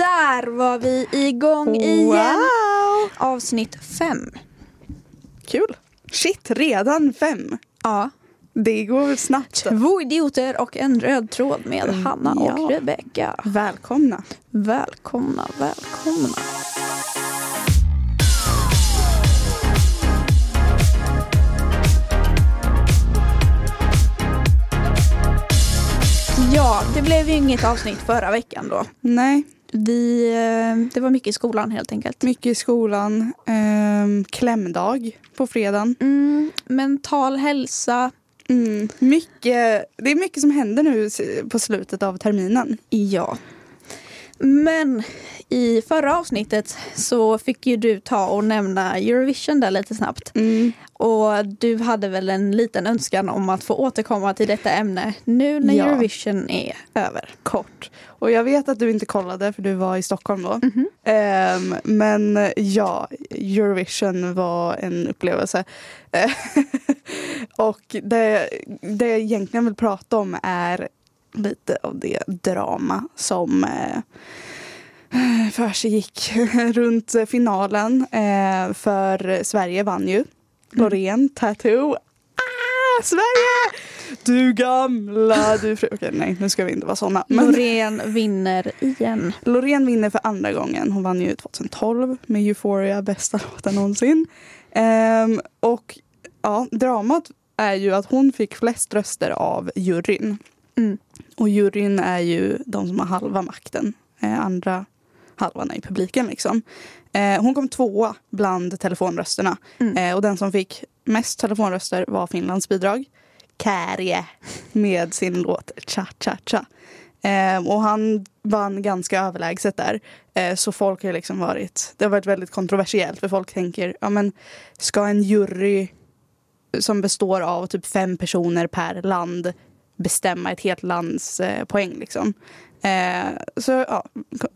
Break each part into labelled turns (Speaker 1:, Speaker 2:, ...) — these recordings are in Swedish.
Speaker 1: Där var vi igång igen.
Speaker 2: Wow!
Speaker 1: Avsnitt fem.
Speaker 2: Kul. Shit, redan fem.
Speaker 1: Ja.
Speaker 2: Det går snabbt.
Speaker 1: Två idioter och en röd tråd med
Speaker 2: Mm,
Speaker 1: Hanna
Speaker 2: ja.
Speaker 1: och Rebecca.
Speaker 2: Välkomna.
Speaker 1: Välkomna, välkomna. Ja, det blev ju inget avsnitt förra veckan då.
Speaker 2: Nej,
Speaker 1: Vi, eh, det var mycket i skolan helt enkelt.
Speaker 2: mycket i skolan. Ehm, klämdag på fredagen.
Speaker 1: Mm, mental hälsa.
Speaker 2: Mm, mycket, det är mycket som händer nu på slutet av terminen.
Speaker 1: Ja. Men i förra avsnittet så fick ju du ta och nämna Eurovision där lite snabbt.
Speaker 2: Mm.
Speaker 1: Och du hade väl en liten önskan om att få återkomma till detta ämne nu när
Speaker 2: Ja.
Speaker 1: Eurovision är över.
Speaker 2: Kort. Och jag vet att du inte kollade för du var i Stockholm då.
Speaker 1: Mhm.
Speaker 2: Ehm, men ja, Eurovision var en upplevelse. Och det, det jag egentligen vill prata om är lite av det drama som eh, försiggick runt finalen. Eh, för Sverige vann ju. Loreen, Tattoo. Ah, Sverige! Du gamla, du fru... Okej, nej, nu ska vi inte vara såna. Men
Speaker 1: Loreen vinner igen.
Speaker 2: Loreen vinner för andra gången. Hon vann ju 2012 med Euphoria, bästa låten någonsin. Ehm, och ja, dramat är ju att hon fick flest röster av juryn.
Speaker 1: Mm.
Speaker 2: Och juryn är ju de som har halva makten. Eh, andra halvan i publiken liksom. Eh, hon kom tvåa bland telefonrösterna.
Speaker 1: Mm.
Speaker 2: Eh, och den som fick mest telefonröster var Finlands bidrag. Kärje med sin låt Cha Cha Cha. Eh, och han vann ganska överlägset där. Eh, så folk har liksom varit, det har varit väldigt kontroversiellt för folk tänker, ja men ska en jury som består av typ fem personer per land bestämma ett helt lands eh, poäng liksom. Eh, så ja,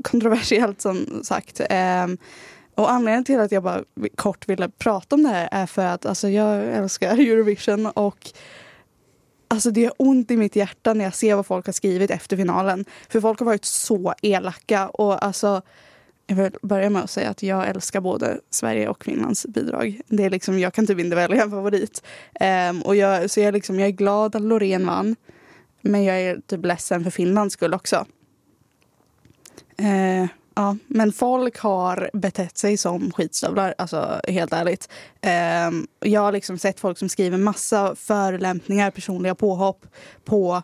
Speaker 2: kontroversiellt som sagt. Eh, och anledningen till att jag bara kort ville prata om det här är för att alltså, jag älskar Eurovision och Alltså det gör ont i mitt hjärta när jag ser vad folk har skrivit efter finalen. För folk har varit så elaka och alltså jag vill börja med att säga att jag älskar både Sverige och Finlands bidrag. Det är liksom, jag kan typ inte välja en favorit. Um, och jag, så jag, liksom, jag är glad att Loreen vann. Men jag är typ ledsen för Finlands skull också. Eh, ja, men folk har betett sig som skitstövlar, alltså helt ärligt. Eh, jag har liksom sett folk som skriver massa förolämpningar, personliga påhopp på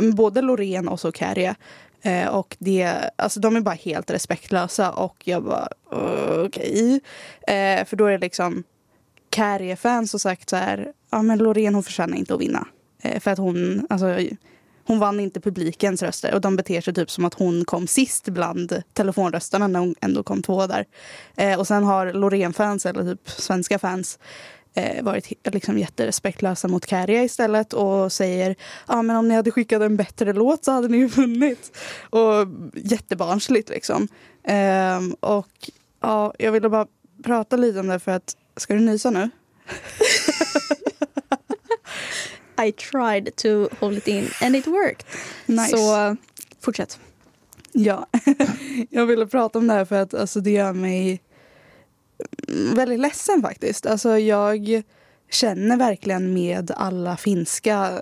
Speaker 2: mm, både Loreen och så Eh, och det, alltså de är bara helt respektlösa och jag bara okej. Eh, för då är det liksom Carrie-fans har sagt så här, ja men Loreen hon förtjänar inte att vinna. Eh, för att hon, alltså hon vann inte publikens röster och de beter sig typ som att hon kom sist bland telefonrösterna när hon ändå kom två där. Eh, och sen har Loreen-fans, eller typ svenska fans, eh, varit liksom jätterespektlösa mot Kärja istället och säger ja men om ni hade skickat en bättre låt så hade ni ju vunnit. Och jättebarnsligt liksom. Ehm, och ja, jag ville bara prata lite om det för att, ska du nysa nu?
Speaker 1: I tried to hold it in and it worked.
Speaker 2: Nice.
Speaker 1: Så fortsätt.
Speaker 2: Ja, jag ville prata om det här för att alltså, det gör mig väldigt ledsen faktiskt. Alltså, jag känner verkligen med alla finska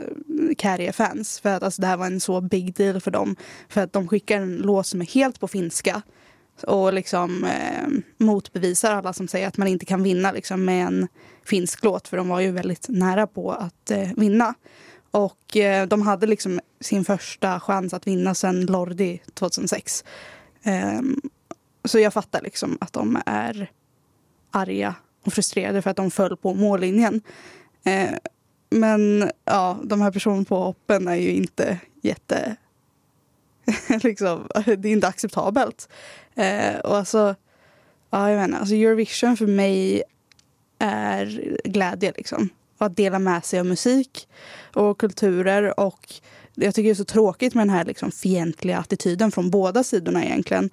Speaker 2: Kärje-fans för att alltså, det här var en så big deal för dem. För att de skickar en låt som är helt på finska och liksom eh, motbevisar alla som säger att man inte kan vinna liksom, med en finsk låt för de var ju väldigt nära på att eh, vinna. Och eh, de hade liksom sin första chans att vinna sen Lordi 2006. Ehm, så jag fattar liksom att de är arga och frustrerade för att de föll på mållinjen. Eh, men ja, de här personpåhoppen är ju inte jätte... liksom, det är inte acceptabelt. Eh, och alltså, ja, jag menar, alltså Eurovision för mig är glädje liksom. Och att dela med sig av musik och kulturer och jag tycker det är så tråkigt med den här liksom fientliga attityden från båda sidorna egentligen.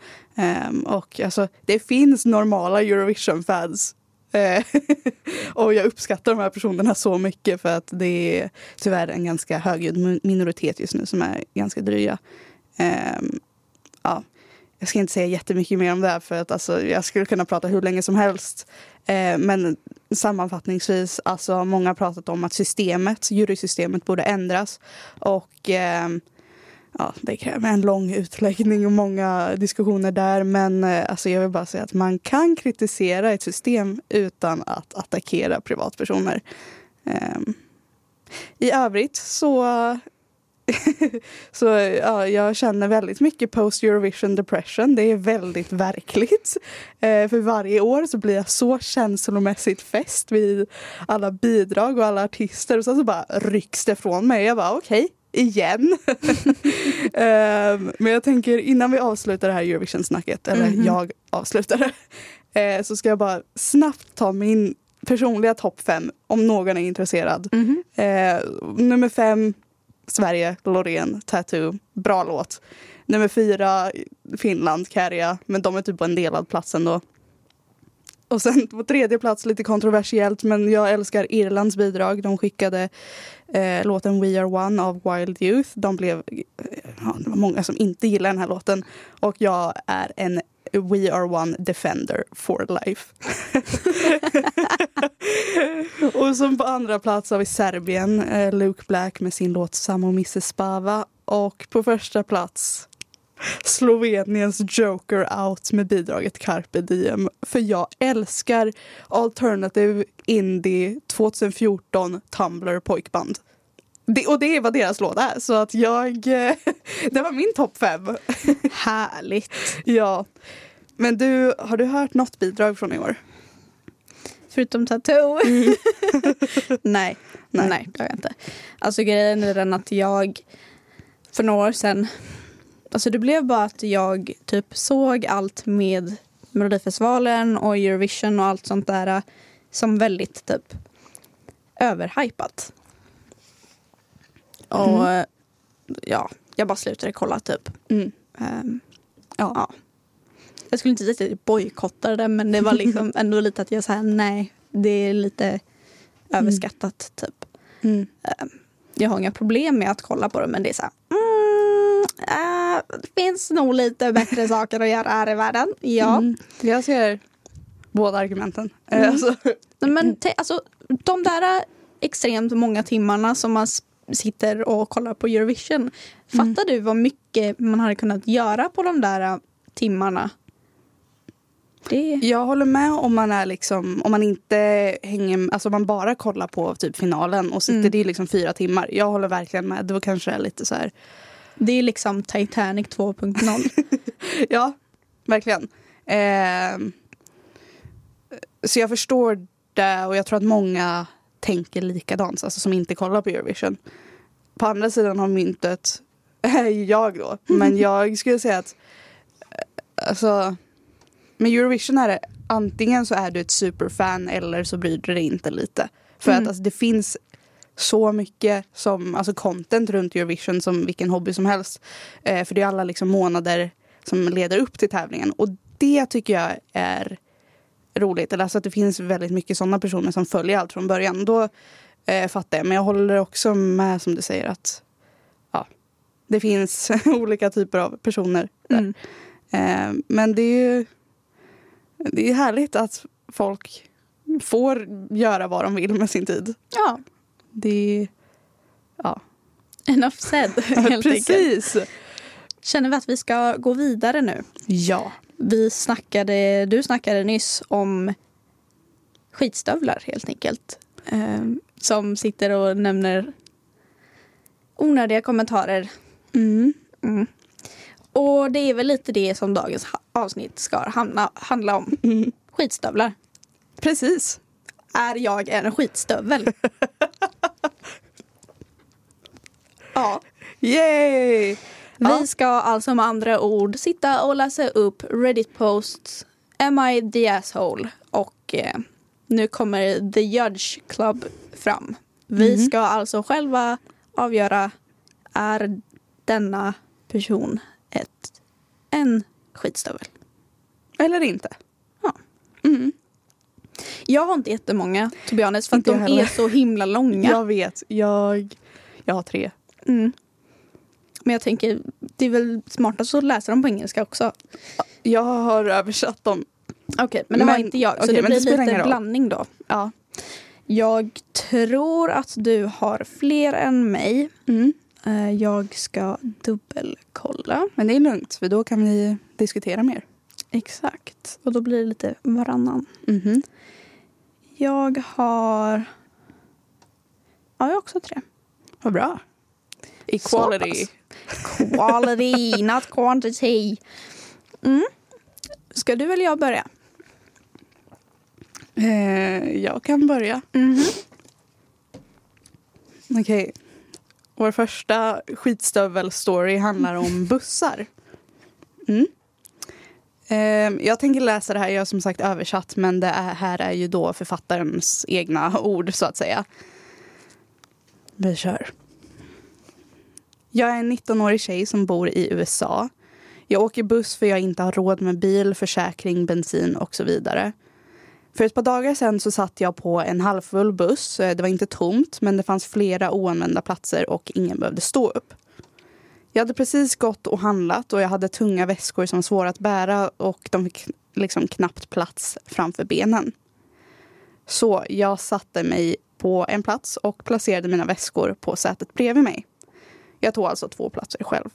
Speaker 2: Um, och alltså, det finns normala Eurovision-fans. Ehm, och jag uppskattar de här personerna så mycket för att det är tyvärr en ganska högljudd minoritet just nu som är ganska dryga. Um, ja jag ska inte säga jättemycket mer om det här för att alltså, jag skulle kunna prata hur länge som helst. Eh, men sammanfattningsvis, alltså många har pratat om att systemet, jurysystemet borde ändras. Och eh, ja, det kräver en lång utläggning och många diskussioner där. Men eh, alltså, jag vill bara säga att man kan kritisera ett system utan att attackera privatpersoner. Eh, I övrigt så så ja, jag känner väldigt mycket post Eurovision depression. Det är väldigt verkligt. Eh, för varje år så blir jag så känslomässigt fäst vid alla bidrag och alla artister och sen så bara rycks det från mig. Jag bara okej, okay, igen. eh, men jag tänker innan vi avslutar det här Eurovision-snacket, eller mm -hmm. jag avslutar det, eh, så ska jag bara snabbt ta min personliga topp fem om någon är intresserad. Mm -hmm. nummer fem Sverige, Loreen, Tattoo. Bra låt. Nummer fyra, Finland, Kärja. Men de är typ på en delad plats ändå. Och sen på tredje plats, lite kontroversiellt, men jag älskar Irlands bidrag. De skickade eh, låten We Are One av Wild Youth. De blev, eh, ja, det var många som inte gillar den här låten. Och jag är en We Are One Defender for Life. och som på andra plats har vi Serbien, eh, Luke Black med sin låt Samo Mrs Spava. Och på första plats Sloveniens Joker Out med bidraget Carpe Diem. För jag älskar alternative indie 2014 Tumblr pojkband. Det, och det är vad deras är. Så att jag... det var min topp fem.
Speaker 1: Härligt.
Speaker 2: ja. Men du, har du hört något bidrag från i år?
Speaker 1: Förutom Tattoo? Mm. nej, nej, nej, det har jag inte. Alltså grejen är den att jag för några år sedan Alltså det blev bara att jag typ såg allt med Melodifestivalen och Eurovision och allt sånt där som väldigt typ överhypat. Mm. Och ja, jag bara slutade kolla typ. Mm. Um, ja. ja. Jag skulle inte säga att jag bojkottade det men det var liksom ändå lite att jag sa nej, det är lite överskattat typ. Mm. Um, jag har inga problem med att kolla på det men det är så här, mm, äh, det finns nog lite bättre saker att göra här i världen. Ja. Mm.
Speaker 2: Jag ser båda argumenten.
Speaker 1: Mm. Alltså. Men alltså, de där extremt många timmarna som man sitter och kollar på Eurovision. Fattar mm. du vad mycket man hade kunnat göra på de där timmarna?
Speaker 2: Det... Jag håller med om man är liksom, om man inte hänger, alltså man bara kollar på typ finalen och sitter mm. det i liksom fyra timmar. Jag håller verkligen med. Det var kanske lite så här.
Speaker 1: Det är liksom Titanic 2.0.
Speaker 2: ja, verkligen. Eh, så jag förstår det och jag tror att många tänker likadant, alltså som inte kollar på Eurovision. På andra sidan av myntet är jag då. Men jag skulle säga att eh, alltså med Eurovision är det antingen så är du ett superfan eller så bryr du dig inte lite. För mm. att alltså, det finns så mycket som, alltså content runt Eurovision som vilken hobby som helst. Eh, för det är alla liksom månader som leder upp till tävlingen. Och det tycker jag är roligt. Eller alltså att det finns väldigt mycket sådana personer som följer allt från början. Då eh, fattar jag. Men jag håller också med som du säger att ja, det finns olika typer av personer. Mm. Eh, men det är ju det är härligt att folk får göra vad de vill med sin tid.
Speaker 1: Ja.
Speaker 2: Det Ja.
Speaker 1: Enough said, helt
Speaker 2: Precis.
Speaker 1: Enkelt. Känner vi att vi ska gå vidare nu?
Speaker 2: Ja.
Speaker 1: Vi snackade, du snackade nyss om skitstövlar helt enkelt. Eh, som sitter och nämner onödiga kommentarer.
Speaker 2: Mm.
Speaker 1: Mm. Och det är väl lite det som dagens avsnitt ska hamna, handla om. Mm. Skitstövlar.
Speaker 2: Precis.
Speaker 1: Är jag en skitstövel? ja.
Speaker 2: Yay!
Speaker 1: Vi ska alltså med andra ord sitta och läsa upp Reddit-posts Am I the asshole? Och eh, nu kommer The Judge Club fram. Vi mm. ska alltså själva avgöra är denna person ett, en skitstövel.
Speaker 2: Eller inte.
Speaker 1: Ja. Mm. Jag har inte jättemånga, to be honest, för att de heller. är så himla långa.
Speaker 2: Jag vet. Jag, jag har tre.
Speaker 1: Mm. Men jag tänker, det är väl smartast att läsa dem på engelska också.
Speaker 2: Jag har översatt dem.
Speaker 1: Okej, okay, men det
Speaker 2: men,
Speaker 1: har inte jag. Så
Speaker 2: okay,
Speaker 1: det blir
Speaker 2: det
Speaker 1: lite blandning då.
Speaker 2: Ja.
Speaker 1: Jag tror att du har fler än mig.
Speaker 2: Mm.
Speaker 1: Eh, jag ska dubbelkolla.
Speaker 2: Men det är lugnt, för då kan vi diskutera mer.
Speaker 1: Exakt. Och då blir det lite varannan.
Speaker 2: Mm -hmm.
Speaker 1: Jag har... Ja, jag har också tre.
Speaker 2: Vad bra. Equality.
Speaker 1: Quality, not quantity. Mm. Ska du eller jag börja?
Speaker 2: Eh, jag kan börja.
Speaker 1: Mm -hmm.
Speaker 2: Okej. Okay. Vår första skitstövel-story handlar om bussar. Mm. Eh, jag tänker läsa det här, jag har som sagt översatt men det är, här är ju då författarens egna ord så att säga. Vi kör. Jag är en 19-årig tjej som bor i USA. Jag åker buss för jag inte har råd med bil, försäkring, bensin och så vidare. För ett par dagar sedan så satt jag på en halvfull buss. Eh, det var inte tomt, men det fanns flera oanvända platser och ingen behövde stå upp. Jag hade precis gått och handlat och jag hade tunga väskor som var svåra att bära och de fick liksom knappt plats framför benen. Så jag satte mig på en plats och placerade mina väskor på sätet bredvid mig. Jag tog alltså två platser själv.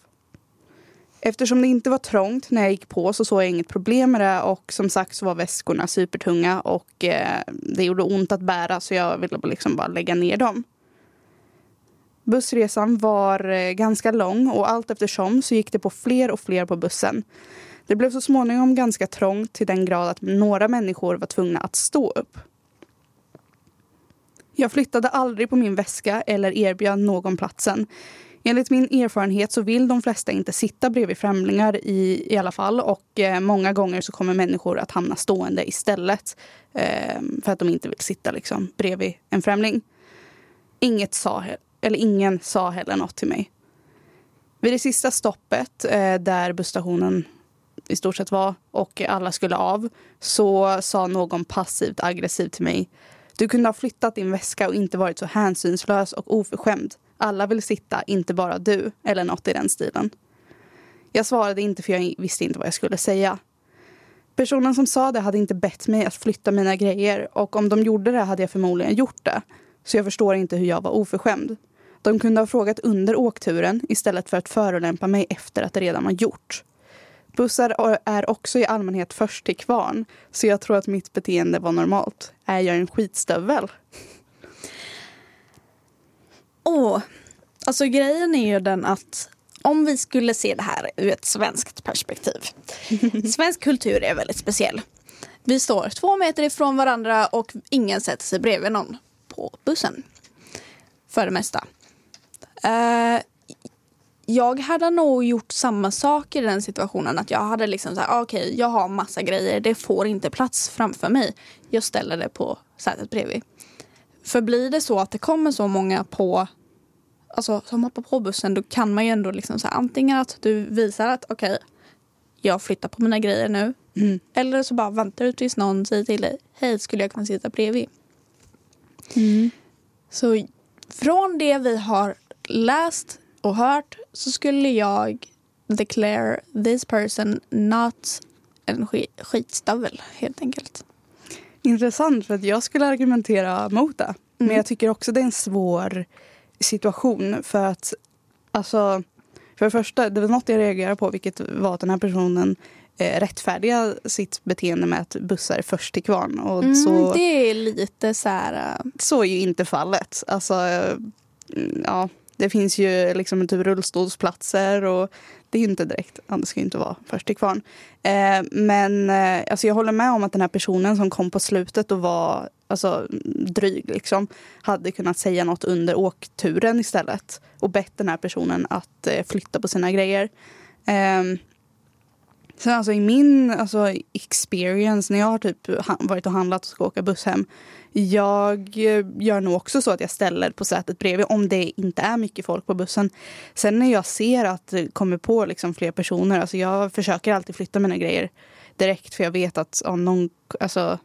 Speaker 2: Eftersom det inte var trångt när jag gick på så såg jag inget problem med det och som sagt så var väskorna supertunga och eh, det gjorde ont att bära så jag ville liksom bara lägga ner dem. Bussresan var eh, ganska lång och allt eftersom så gick det på fler och fler på bussen. Det blev så småningom ganska trångt till den grad att några människor var tvungna att stå upp. Jag flyttade aldrig på min väska eller erbjöd någon platsen. Enligt min erfarenhet så vill de flesta inte sitta bredvid främlingar i, i alla fall och eh, många gånger så kommer människor att hamna stående istället eh, för att de inte vill sitta liksom, bredvid en främling. Inget sa, eller ingen sa heller något till mig. Vid det sista stoppet eh, där busstationen i stort sett var och alla skulle av så sa någon passivt aggressivt till mig du kunde ha flyttat din väska och inte varit så hänsynslös och oförskämd. Alla vill sitta, inte bara du. Eller något i den stilen. Jag svarade inte för jag visste inte vad jag skulle säga. Personen som sa det hade inte bett mig att flytta mina grejer och om de gjorde det hade jag förmodligen gjort det. Så jag förstår inte hur jag var oförskämd. De kunde ha frågat under åkturen istället för att förolämpa mig efter att det redan var gjort. Bussar är också i allmänhet först till kvarn så jag tror att mitt beteende var normalt. Är jag en skitstövel?
Speaker 1: Åh, alltså grejen är ju den att om vi skulle se det här ur ett svenskt perspektiv. Svensk kultur är väldigt speciell. Vi står två meter ifrån varandra och ingen sätter sig bredvid någon på bussen. För det mesta. Uh, jag hade nog gjort samma sak i den situationen. Att jag hade liksom såhär, ah, okej okay, jag har massa grejer, det får inte plats framför mig. Jag ställer det på sätet bredvid. För blir det så att det kommer så många på alltså, som hoppar på bussen då kan man ju ändå liksom så här, antingen att du visar att okej okay, jag flyttar på mina grejer nu.
Speaker 2: Mm.
Speaker 1: Eller så bara väntar du tills någon säger till dig hej skulle jag kunna sitta bredvid.
Speaker 2: Mm.
Speaker 1: Så från det vi har läst och hört så skulle jag declare this person not en skitstövel helt enkelt.
Speaker 2: Intressant för att jag skulle argumentera mot det. Mm. Men jag tycker också det är en svår situation för att alltså för det första, det var något jag reagerade på vilket var att den här personen eh, rättfärdiga sitt beteende med att bussar är först till kvarn. Och
Speaker 1: mm,
Speaker 2: så,
Speaker 1: det är lite så här... Uh...
Speaker 2: Så är ju inte fallet. Alltså, mm, ja, det finns ju liksom typ rullstolsplatser och det är inte direkt, Anders ska ska inte vara först till kvarn. Eh, men eh, alltså jag håller med om att den här personen som kom på slutet och var alltså, dryg liksom, hade kunnat säga något under åkturen istället och bett den här personen att eh, flytta på sina grejer. Ehm, Sen alltså i min alltså, experience när jag har typ varit och handlat och ska åka buss hem. Jag gör nog också så att jag ställer på sätet bredvid om det inte är mycket folk på bussen. Sen när jag ser att det kommer på liksom fler personer, alltså jag försöker alltid flytta mina grejer direkt för jag vet att om någon, alltså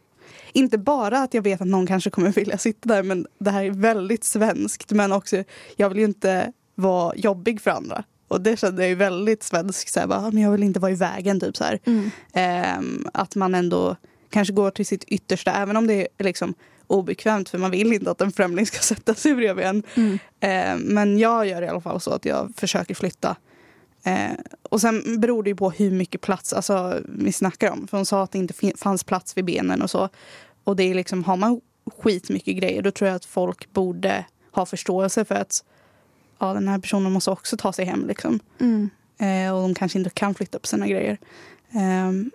Speaker 2: inte bara att jag vet att någon kanske kommer vilja sitta där men det här är väldigt svenskt men också jag vill ju inte vara jobbig för andra. Och det kände jag ju väldigt svensk. Så här, bara, men jag vill inte vara i vägen. Typ, så här.
Speaker 1: Mm.
Speaker 2: Ehm, att man ändå kanske går till sitt yttersta även om det är liksom obekvämt för man vill inte att en främling ska sätta sig bredvid en.
Speaker 1: Mm.
Speaker 2: Ehm, men jag gör i alla fall så att jag försöker flytta. Ehm, och sen beror det ju på hur mycket plats alltså, vi snackar om. För hon sa att det inte fanns plats vid benen och så. Och det är liksom, har man skitmycket grejer då tror jag att folk borde ha förståelse för att ja, den här personen måste också ta sig hem. Liksom.
Speaker 1: Mm.
Speaker 2: Eh, och de kanske inte kan flytta på sina grejer. Ehm,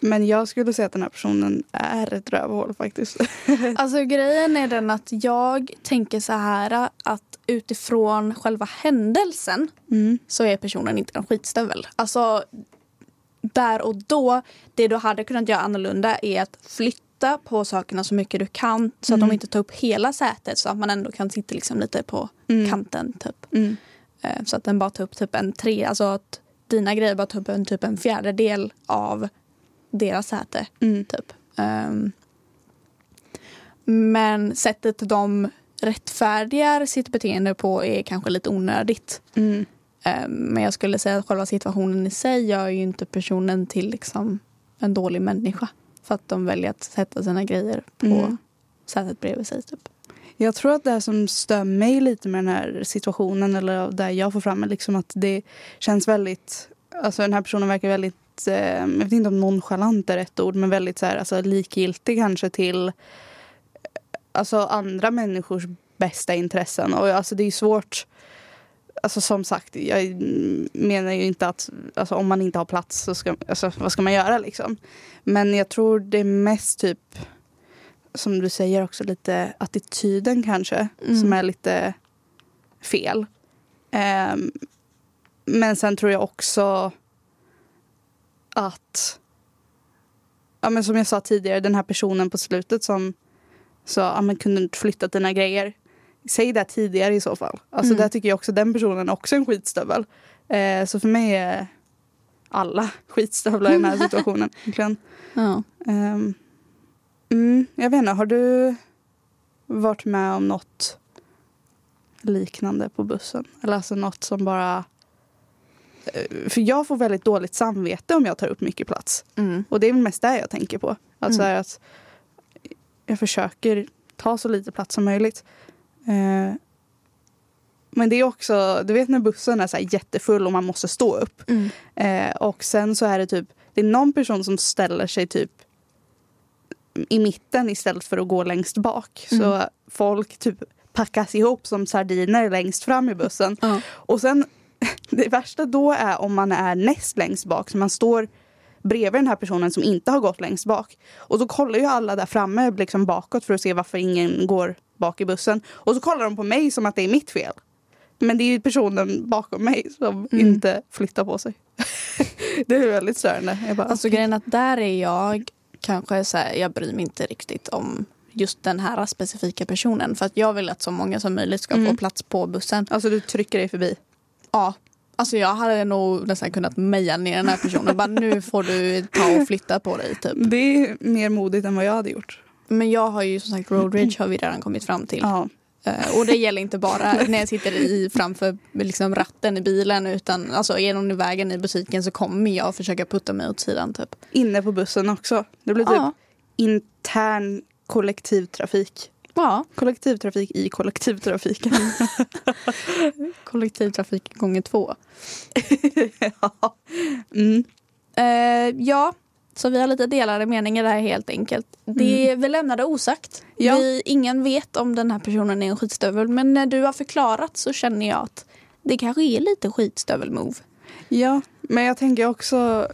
Speaker 2: men jag skulle säga att den här personen är ett rövhål faktiskt.
Speaker 1: Alltså grejen är den att jag tänker så här att utifrån själva händelsen
Speaker 2: Mm.
Speaker 1: så är personen inte en skitstövel. Alltså där och då, det du hade kunnat göra annorlunda är att flytta på sakerna så mycket du kan så att
Speaker 2: Mm.
Speaker 1: de inte tar upp hela sätet så att man ändå kan sitta liksom lite på
Speaker 2: Mm.
Speaker 1: kanten typ.
Speaker 2: Mm.
Speaker 1: Eh, Så att den bara tar upp typ en tre, alltså att dina grejer bara tar upp en, typ en fjärdedel av deras säte.
Speaker 2: Mm.
Speaker 1: Typ. Ehm, men sättet de rättfärdigar sitt beteende på är kanske lite onödigt.
Speaker 2: Mm.
Speaker 1: Ehm, men jag skulle säga att själva situationen i sig gör ju inte personen till liksom en dålig människa. För att de väljer att sätta sina grejer på
Speaker 2: Mm.
Speaker 1: sätet bredvid sig. Typ.
Speaker 2: Jag tror att det som stör mig lite med den här situationen eller där jag får fram är liksom att det känns väldigt... Alltså den här personen verkar väldigt, eh, jag vet inte om nonchalant är rätt ord, men väldigt så här, alltså, likgiltig kanske till eh, alltså, andra människors bästa intressen. Och alltså det är svårt Alltså som sagt, jag menar ju inte att alltså, om man inte har plats så ska, alltså, vad ska man göra liksom. Men jag tror det är mest typ som du säger också lite attityden kanske
Speaker 1: Mm.
Speaker 2: som är lite fel. Ehm, men sen tror jag också att ja, men som jag sa tidigare, den här personen på slutet som sa ja, men kunde du inte flytta dina grejer. Säg det tidigare i så fall. Alltså
Speaker 1: Mm.
Speaker 2: där tycker jag också den personen är också en skitstövel. Eh, så för mig är alla skitstövlar i den här situationen. egentligen.
Speaker 1: Ja.
Speaker 2: Ehm, mm, jag vet inte, har du varit med om något liknande på bussen? Eller alltså något som bara... eh, För jag får väldigt dåligt samvete om jag tar upp mycket plats.
Speaker 1: Mm.
Speaker 2: Och det är väl mest det jag tänker på. Alltså
Speaker 1: Mm.
Speaker 2: att jag försöker ta så lite plats som möjligt. Eh, men det är också, du vet när bussen är så jättefull och man måste stå upp.
Speaker 1: Mm.
Speaker 2: Eh, och sen så är det typ, det är någon person som ställer sig typ i mitten istället för att gå längst bak.
Speaker 1: Mm.
Speaker 2: Så folk typ packas ihop som sardiner längst fram i bussen.
Speaker 1: Ja.
Speaker 2: Och sen, det värsta då är om man är näst längst bak. Så man står bredvid den här personen som inte har gått längst bak. Och så kollar ju alla där framme liksom bakåt för att se varför ingen går bak i bussen. Och så kollar de på mig som att det är mitt fel. Men det är ju personen bakom mig som
Speaker 1: Mm.
Speaker 2: inte flyttar på sig. det är väldigt störande. Jag bara,
Speaker 1: Alltså grejen att där är jag kanske så här, jag bryr mig inte riktigt om just den här specifika personen. För att jag vill att så många som möjligt ska
Speaker 2: Mm.
Speaker 1: få plats på bussen.
Speaker 2: alltså du trycker dig förbi.
Speaker 1: Ja. Alltså jag hade nog nästan kunnat meja ner den här personen. Bara nu får du ta och flytta på dig typ.
Speaker 2: Det är mer modigt än vad jag hade gjort.
Speaker 1: Men jag har ju som sagt road rage har vi redan kommit fram till.
Speaker 2: Ja.
Speaker 1: Eh, och det gäller inte bara när jag sitter i framför liksom, ratten i bilen utan alltså genom i vägen i butiken så kommer jag försöka putta mig åt sidan typ.
Speaker 2: Inne på bussen också. Det blir typ
Speaker 1: Ja.
Speaker 2: intern kollektivtrafik.
Speaker 1: ja,
Speaker 2: Kollektivtrafik i kollektivtrafiken.
Speaker 1: kollektivtrafik gånger två.
Speaker 2: ja. Mm.
Speaker 1: Eh, ja, så vi har lite delade meningar där helt enkelt. Det, Vi lämnar det osagt.
Speaker 2: Ja.
Speaker 1: Vi, ingen vet om den här personen är en skitstövel men när du har förklarat så känner jag att det kanske är lite skitstövel-move.
Speaker 2: ja, men jag tänker också...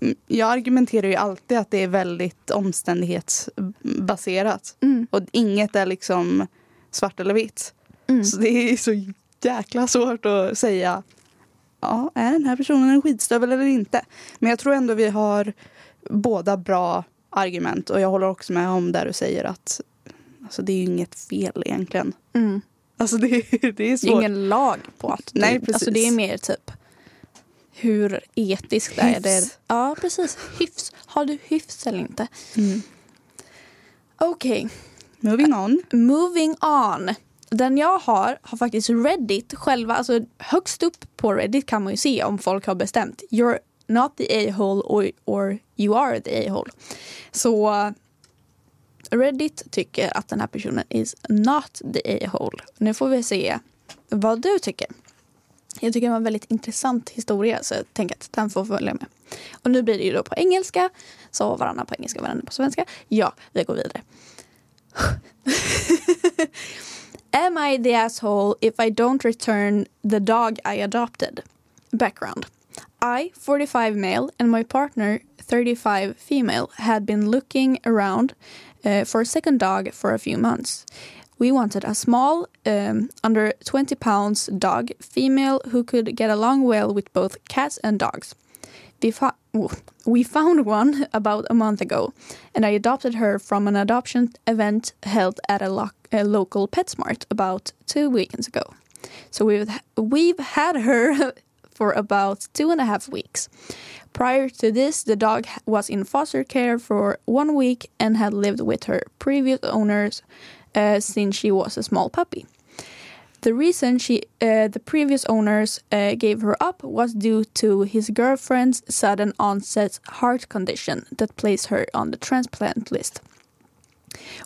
Speaker 2: mm, Jag argumenterar ju alltid att det är väldigt omständighetsbaserat.
Speaker 1: Mm.
Speaker 2: Och inget är liksom svart eller vitt.
Speaker 1: Mm.
Speaker 2: Så det är så jäkla svårt att säga ja, är den här personen en skitstövel eller inte? Men jag tror ändå vi har båda bra argument och jag håller också med om där du säger att alltså, det är ju inget fel egentligen.
Speaker 1: Mm.
Speaker 2: Alltså det, det är
Speaker 1: Det är
Speaker 2: svårt.
Speaker 1: ingen lag på att
Speaker 2: Nej,
Speaker 1: Alltså
Speaker 2: precis.
Speaker 1: det är mer typ hur etiskt är
Speaker 2: Hyfs.
Speaker 1: det? Ja, precis. Hyfs. Har du hyfs eller inte?
Speaker 2: Mm.
Speaker 1: Okej,
Speaker 2: Moving on.
Speaker 1: moving on den jag har har faktiskt Reddit själva, alltså högst upp på Reddit kan man ju se om folk har bestämt you're not the a-hole or, or you are the a-hole. Så Reddit tycker att den här personen is not the a-hole. Nu får vi se vad du tycker. Jag tycker det var en väldigt intressant historia så jag tänker att den får följa med. Och nu blir det ju då på engelska. Så varannan på engelska, varannan på svenska. Ja, vi går vidare. Am I the asshole if I don't return the dog I adopted? Background. I, 45 male, and my partner, 35 female, had been looking around uh, for a second dog for a few months. We wanted a small, um, under 20 pounds dog, female who could get along well with both cats and dogs. We, we found one about a month ago, and I adopted her from an adoption event held at a, lo- a local PetSmart about two weekends ago. So we've we've had her for about two and a half weeks. Prior to this, the dog was in foster care for one week and had lived with her previous owners uh, since she was a small puppy. The reason she, uh, the previous owners uh, gave her up was due to his girlfriend's sudden onset heart condition that placed her on the transplant list.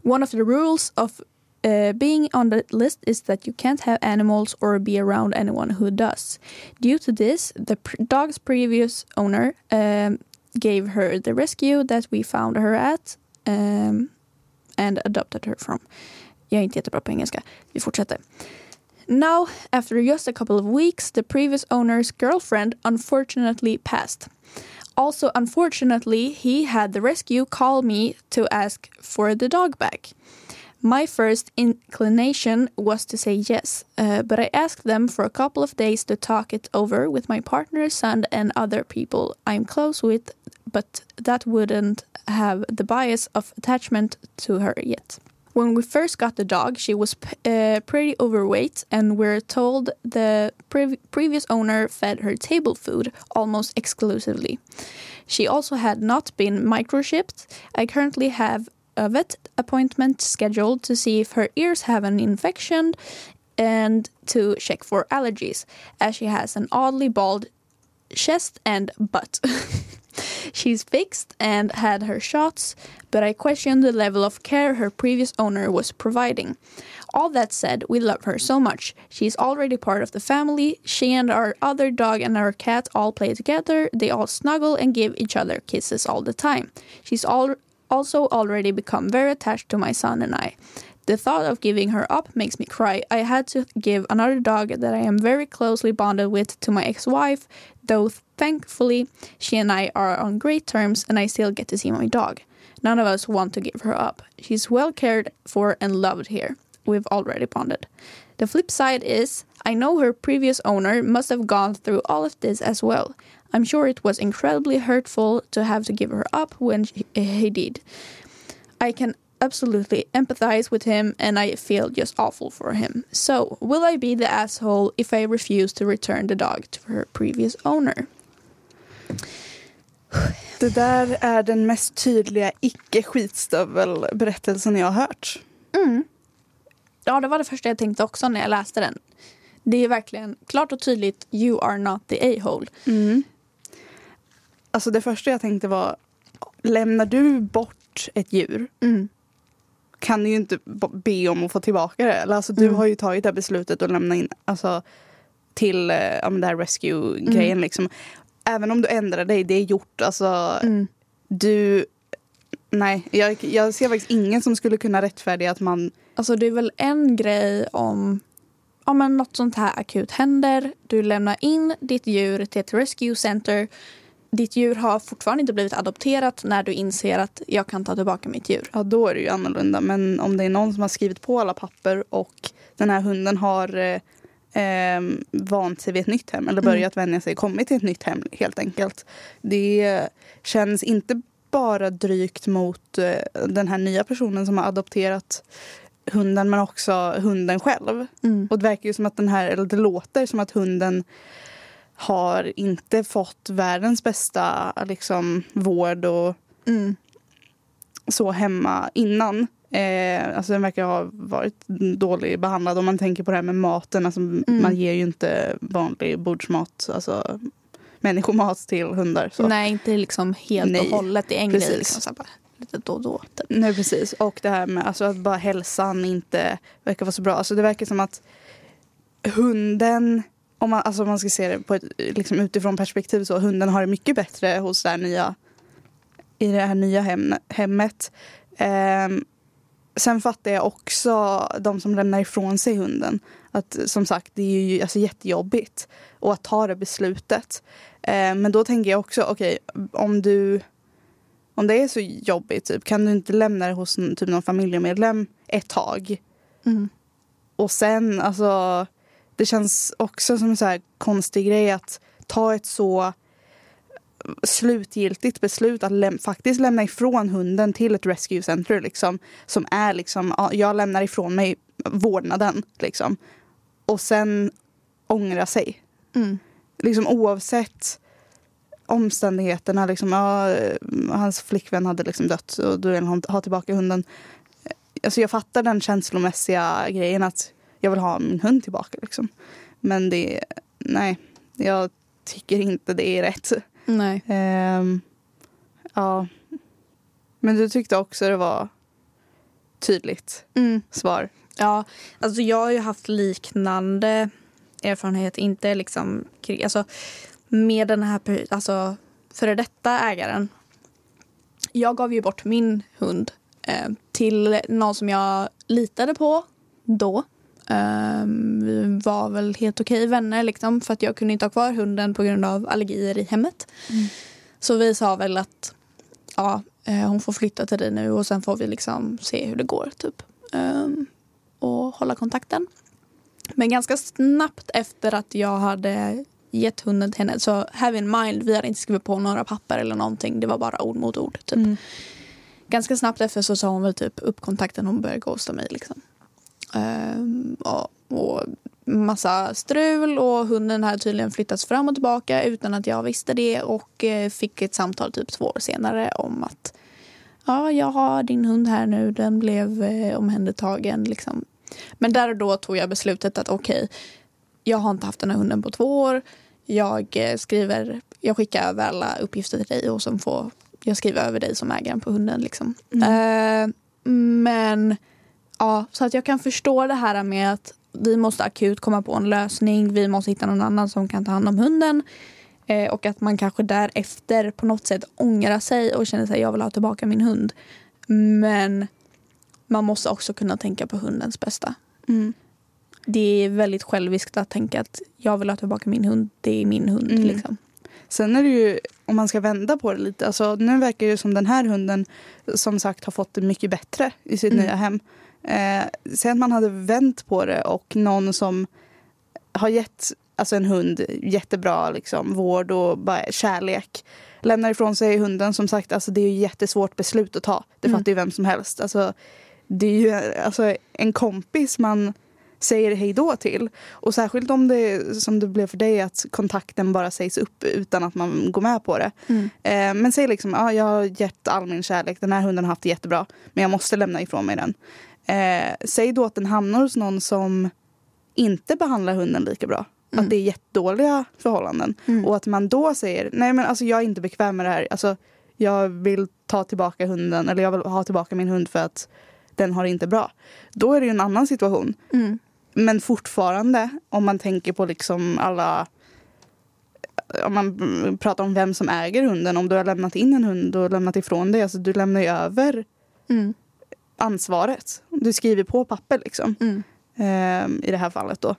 Speaker 1: One of the rules of uh, being on the list is that you can't have animals or be around anyone who does. Due to this, the dog's previous owner um, gave her the rescue that we found her at um, and adopted her from. Jag är inte jättebra på engelska. Vi fortsätter. Now, after just a couple of weeks, the previous owner's girlfriend unfortunately passed. Also, unfortunately, he had the rescue call me to ask for the dog back. My first inclination was to say yes, uh, but I asked them for a couple of days to talk it over with my partner's son, and other people I'm close with, but that wouldn't have the bias of attachment to her yet. When we first got the dog, she was uh, pretty overweight, and we're told the pre- previous owner fed her table food almost exclusively. She also had not been microchipped. I currently have a vet appointment scheduled to see if her ears have an infection and to check for allergies, as she has an oddly bald chest and butt. She's fixed and had her shots, but I question the level of care her previous owner was providing. All that said, we love her so much. She's already part of the family. She and our other dog and our cat all play together. They all snuggle and give each other kisses all the time. She's all also already become very attached to my son and I. The thought of giving her up makes me cry. I had to give another dog that I am very closely bonded with to my ex wife, though thankfully she and I are on great terms and I still get to see my dog. None of us want to give her up. She's well cared for and loved here. We've already bonded. The flip side is, I know her previous owner must have gone through all of this as well. I'm sure it was incredibly hurtful to have to give her up when she, he did. I can absolutely empathize with him and I feel just awful for him. So, will I be the asshole if I refuse to return the dog to her previous owner?
Speaker 2: Det där är den mest tydliga icke-skitstövel-berättelsen jag har hört.
Speaker 1: Mm. Ja, det var det första jag tänkte också när jag läste den. Det är verkligen klart och tydligt, you are not the a-hole.
Speaker 2: Mm. Alltså det första jag tänkte var, lämnar du bort ett djur
Speaker 1: Mm.
Speaker 2: kan du ju inte be om att få tillbaka det. Eller, Alltså, du
Speaker 1: Mm.
Speaker 2: har ju tagit det här beslutet att lämna in alltså, till eh, ja, det här rescue-grejen.
Speaker 1: Mm.
Speaker 2: Liksom. Även om du ändrar dig, det är gjort. Alltså,
Speaker 1: Mm.
Speaker 2: du... Nej, jag, jag ser faktiskt ingen som skulle kunna rättfärdiga att man...
Speaker 1: Alltså det är väl en grej om ja, men något sånt här akut händer. Du lämnar in ditt djur till ett rescue center. Ditt djur har fortfarande inte blivit adopterat när du inser att jag kan ta tillbaka mitt djur.
Speaker 2: Ja, då är det ju annorlunda. Men om det är någon som har skrivit på alla papper och den här hunden har eh, vant sig vid ett nytt hem eller
Speaker 1: Mm.
Speaker 2: börjat vänja sig, kommit till ett nytt hem helt enkelt. Det känns inte bara drygt mot eh, den här nya personen som har adopterat hunden men också hunden själv.
Speaker 1: Mm.
Speaker 2: Och det verkar ju som att den här, eller det låter som att hunden har inte fått världens bästa liksom, vård och
Speaker 1: Mm.
Speaker 2: så hemma innan. Eh, alltså den verkar ha varit dåligt behandlad om man tänker på det här med maten. Alltså
Speaker 1: Mm.
Speaker 2: Man ger ju inte vanlig bordsmat, alltså människomat till hundar. Så.
Speaker 1: Nej, inte liksom helt
Speaker 2: Nej,
Speaker 1: och hållet. Det är en
Speaker 2: precis.
Speaker 1: grej. Liksom, så bara, lite då och då. Typ.
Speaker 2: Nej precis. Och det här med alltså, att bara hälsan inte verkar vara så bra. Alltså det verkar som att hunden, om man, alltså, om man ska se det på ett liksom, utifrån perspektiv så, hunden har det mycket bättre hos det här nya, i det här nya hem, hemmet. Ehm, sen fattar jag också de som lämnar ifrån sig hunden. Att som sagt, det är ju alltså, jättejobbigt. Och att ta det beslutet. Ehm, men då tänker jag också, okej, om du om det är så jobbigt, typ, kan du inte lämna det hos typ, någon familjemedlem ett tag?
Speaker 1: Mm.
Speaker 2: Och sen, alltså, det känns också som en så här konstig grej att ta ett så slutgiltigt beslut att läm- faktiskt lämna ifrån hunden till ett rescue center liksom, som är liksom, ja, jag lämnar ifrån mig vårdnaden liksom. Och sen ångra sig.
Speaker 1: Mm.
Speaker 2: Liksom oavsett omständigheterna. Liksom, ja, hans flickvän hade liksom dött och då vill ha tillbaka hunden. Alltså jag fattar den känslomässiga grejen att jag vill ha min hund tillbaka. Liksom. Men det, nej, jag tycker inte det är rätt.
Speaker 1: Nej.
Speaker 2: Ehm, ja. Men du tyckte också det var tydligt
Speaker 1: Mm.
Speaker 2: svar.
Speaker 1: Ja, alltså jag har ju haft liknande erfarenhet. Inte liksom alltså, med den här alltså, före detta ägaren. Jag gav ju bort min hund eh, till någon som jag litade på då. Ehm, vi var väl helt okej vänner liksom, för att jag kunde inte ha kvar hunden på grund av allergier i hemmet. Så vi sa väl att ja, eh, hon får flytta till dig nu och sen får vi liksom se hur det går. typ. Ehm, och hålla kontakten. Men ganska snabbt efter att jag hade gett hunden till henne så have in mind, vi hade inte skrivit på några papper eller någonting. Det var bara ord mot ord. Typ.
Speaker 2: Mm.
Speaker 1: Ganska snabbt efter så sa hon väl typ upp kontakten och började ghosta mig. Liksom. Ehm, och, och massa strul och hunden hade tydligen flyttats fram och tillbaka utan att jag visste det och eh, fick ett samtal typ två år senare om att ja, jag har din hund här nu, den blev eh, omhändertagen. Liksom. Men där och då tog jag beslutet att okej, jag har inte haft den här hunden på två år. Jag eh, skriver, jag skickar över alla uppgifter till dig och sen får jag skriva över dig som ägaren på hunden. Liksom. Eh, men ja, så att jag kan förstå det här med att vi måste akut komma på en lösning. Vi måste hitta någon annan som kan ta hand om hunden. Eh, och att man kanske därefter på något sätt ångrar sig och känner sig jag vill ha tillbaka min hund. Men man måste också kunna tänka på hundens bästa.
Speaker 2: Mm.
Speaker 1: Det är väldigt själviskt att tänka att jag vill ha tillbaka min hund. Det är min hund.
Speaker 2: Mm.
Speaker 1: Liksom.
Speaker 2: Sen är det ju, om man ska vända på det lite, alltså, nu verkar det som den här hunden som sagt har fått det mycket bättre i sitt
Speaker 1: Mm.
Speaker 2: nya hem. Eh, sen att man hade vänt på det och någon som har gett alltså en hund jättebra liksom, vård och bara kärlek lämnar ifrån sig hunden. Som sagt, alltså, det är ju jättesvårt beslut att ta. Det
Speaker 1: Mm.
Speaker 2: fattar ju vem som helst. Alltså, det är ju alltså, en kompis man säger hej då till. Och särskilt om det som det blev för dig att kontakten bara sägs upp utan att man går med på det.
Speaker 1: Mm.
Speaker 2: Eh, men säg liksom, ja, jag har gett all min kärlek, den här hunden har haft det jättebra men jag måste lämna ifrån mig den. Eh, säg då att den hamnar hos någon som inte behandlar hunden lika bra.
Speaker 1: Mm.
Speaker 2: Att det är jättedåliga förhållanden.
Speaker 1: Mm.
Speaker 2: Och att man då säger, nej men alltså jag är inte bekväm med det här. Alltså, jag vill ta tillbaka hunden eller jag vill ha tillbaka min hund för att den har det inte bra. Då är det ju en annan situation.
Speaker 1: Mm.
Speaker 2: Men fortfarande, om man tänker på liksom alla... Om man pratar om vem som äger hunden. Om du har lämnat in en hund och lämnat ifrån dig. Alltså du lämnar ju över
Speaker 1: Mm.
Speaker 2: Ansvaret. Du skriver på papper liksom.
Speaker 1: Mm.
Speaker 2: Ehm, I det här fallet då.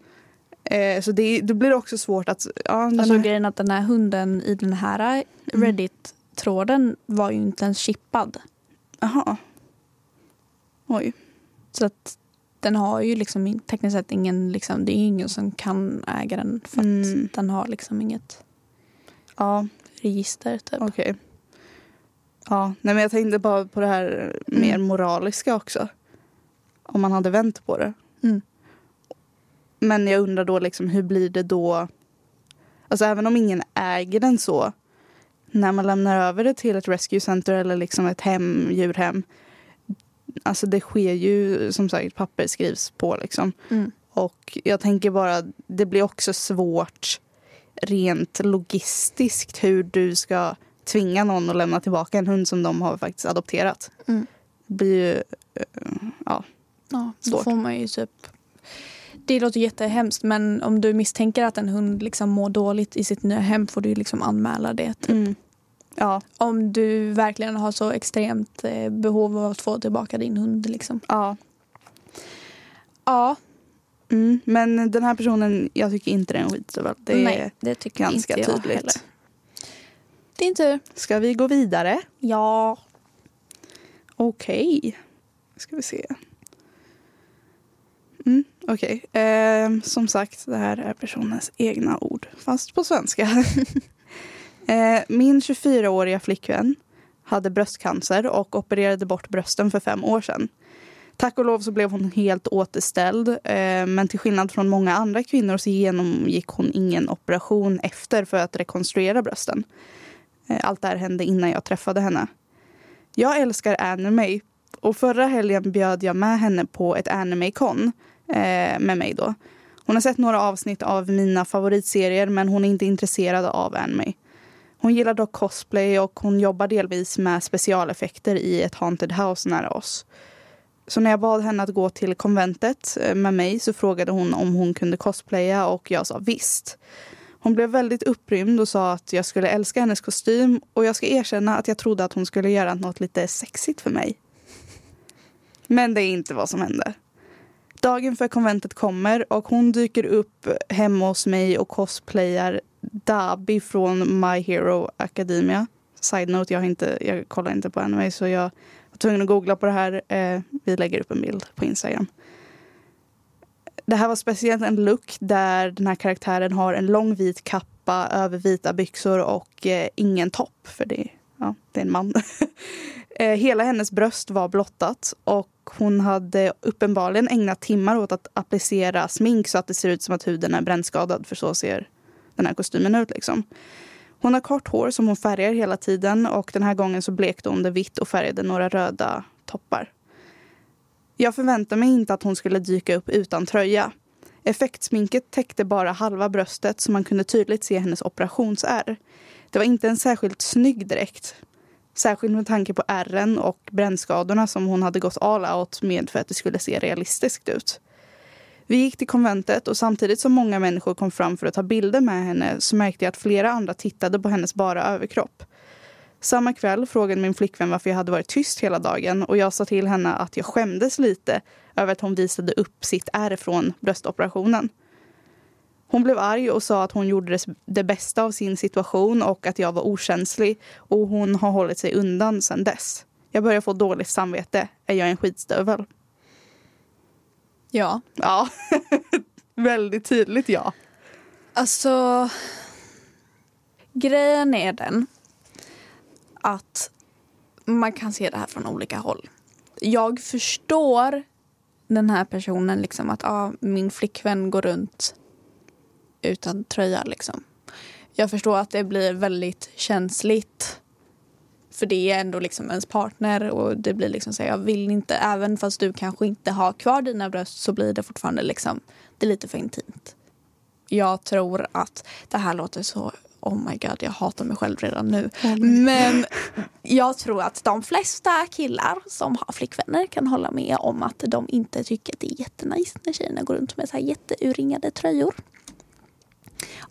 Speaker 2: Eh, så det, då blir det också svårt att... Ja, den
Speaker 1: Alltså
Speaker 2: här,
Speaker 1: grejen att den här hunden i den här
Speaker 2: Mm.
Speaker 1: Reddit-tråden var ju inte ens chippad.
Speaker 2: aha. Oj.
Speaker 1: Så att den har ju liksom tekniskt sett ingen, liksom, det är ingen som kan äga den för att
Speaker 2: Mm.
Speaker 1: den har liksom inget
Speaker 2: Ja,
Speaker 1: register typ.
Speaker 2: okej. Ja, nej men jag tänkte bara på det här mer
Speaker 1: Mm.
Speaker 2: moraliska också. Om man hade vänt på det.
Speaker 1: Mm.
Speaker 2: Men jag undrar då liksom hur blir det då? Alltså även om ingen äger den så. När man lämnar över det till ett rescue center eller liksom ett hem, djurhem. alltså det sker ju som sagt, papper skrivs på liksom.
Speaker 1: Mm.
Speaker 2: Och jag tänker bara, det blir också svårt rent logistiskt hur du ska tvinga någon att lämna tillbaka en hund som de har faktiskt adopterat.
Speaker 1: Mm.
Speaker 2: Det blir ju, eh, ja.
Speaker 1: Ja, då
Speaker 2: Svårt.
Speaker 1: får man ju typ... Det låter jättehemskt men om du misstänker att en hund liksom mår dåligt i sitt nya hem får du liksom anmäla det. Typ.
Speaker 2: Mm. Ja,
Speaker 1: Om du verkligen har så extremt eh, behov av att få tillbaka din hund. Liksom.
Speaker 2: ja.
Speaker 1: Ja,
Speaker 2: Mm. Men den här personen, jag tycker inte det är en skitstövel. Det är
Speaker 1: nej, det tycker
Speaker 2: ganska
Speaker 1: inte jag
Speaker 2: tydligt.
Speaker 1: heller. Din tur.
Speaker 2: Ska vi gå vidare?
Speaker 1: Ja.
Speaker 2: Okej. Ska vi se. Mm, Okej. Eh, som sagt, det här är personens egna ord. Fast på svenska. eh, min 24-åriga flickvän hade bröstcancer och opererade bort brösten för fem år sedan. Tack och lov så blev hon helt återställd. Eh, men till skillnad från många andra kvinnor så genomgick hon ingen operation efter för att rekonstruera brösten. Eh, allt det här hände innan jag träffade henne. Jag älskar anime och förra helgen bjöd jag med henne på ett anime-con eh, med mig då. Hon har sett några avsnitt av mina favoritserier men hon är inte intresserad av anime. Hon gillar dock cosplay och hon jobbar delvis med specialeffekter i ett haunted house nära oss. Så när jag bad henne att gå till konventet eh, med mig så frågade hon om hon kunde cosplaya och jag sa visst. Hon blev väldigt upprymd och sa att jag skulle älska hennes kostym och jag ska erkänna att jag trodde att hon skulle göra något lite sexigt för mig. Men det är inte vad som hände. Dagen för konventet kommer och hon dyker upp hemma hos mig och cosplayar Dabi från My Hero Academia. Side note, jag, inte, jag kollar inte på anime så jag var tvungen att googla på det här. Eh, vi lägger upp en bild på Instagram. Det här var speciellt en look där den här karaktären har en lång vit kappa över vita byxor och eh, ingen topp. För det, ja, det är en man. Eh, hela hennes bröst var blottat och hon hade uppenbarligen ägnat timmar åt att applicera smink så att det ser ut som att huden är brännskadad. För så ser den här kostymen ut. Liksom. Hon har kort hår som hon färgar hela tiden och den här gången så blekte hon det vitt och färgade några röda toppar. Jag förväntade mig inte att hon skulle dyka upp utan tröja. Effektsminket täckte bara halva bröstet så man kunde tydligt se hennes operationsärr. Det var inte en särskilt snygg dräkt. Särskilt med tanke på ärren och brännskadorna som hon hade gått all out med för att det skulle se realistiskt ut. Vi gick till konventet och samtidigt som många människor kom fram för att ta bilder med henne så märkte jag att flera andra tittade på hennes bara överkropp. Samma kväll frågade min flickvän varför jag hade varit tyst hela dagen och jag sa till henne att jag skämdes lite över att hon visade upp sitt ärr från bröstoperationen. Hon blev arg och sa att hon gjorde det bästa av sin situation och att jag var okänslig och hon har hållit sig undan sedan dess. Jag börjar få dåligt samvete. Är jag en skitstövel?
Speaker 1: Ja.
Speaker 2: Ja, väldigt tydligt ja.
Speaker 1: Alltså, grejen är den att man kan se det här från olika håll. Jag förstår den här personen, liksom att ah, min flickvän går runt utan tröja. Liksom. Jag förstår att det blir väldigt känsligt. För det är ändå liksom ens partner och det blir liksom så här, jag vill inte, även fast du kanske inte har kvar dina bröst så blir det fortfarande liksom, det är lite för intimt. Jag tror att det här låter så, oh my god jag hatar mig själv redan nu. Men jag tror att de flesta killar som har flickvänner kan hålla med om att de inte tycker att det är jättenice när tjejerna går runt med så här jätteuringade tröjor.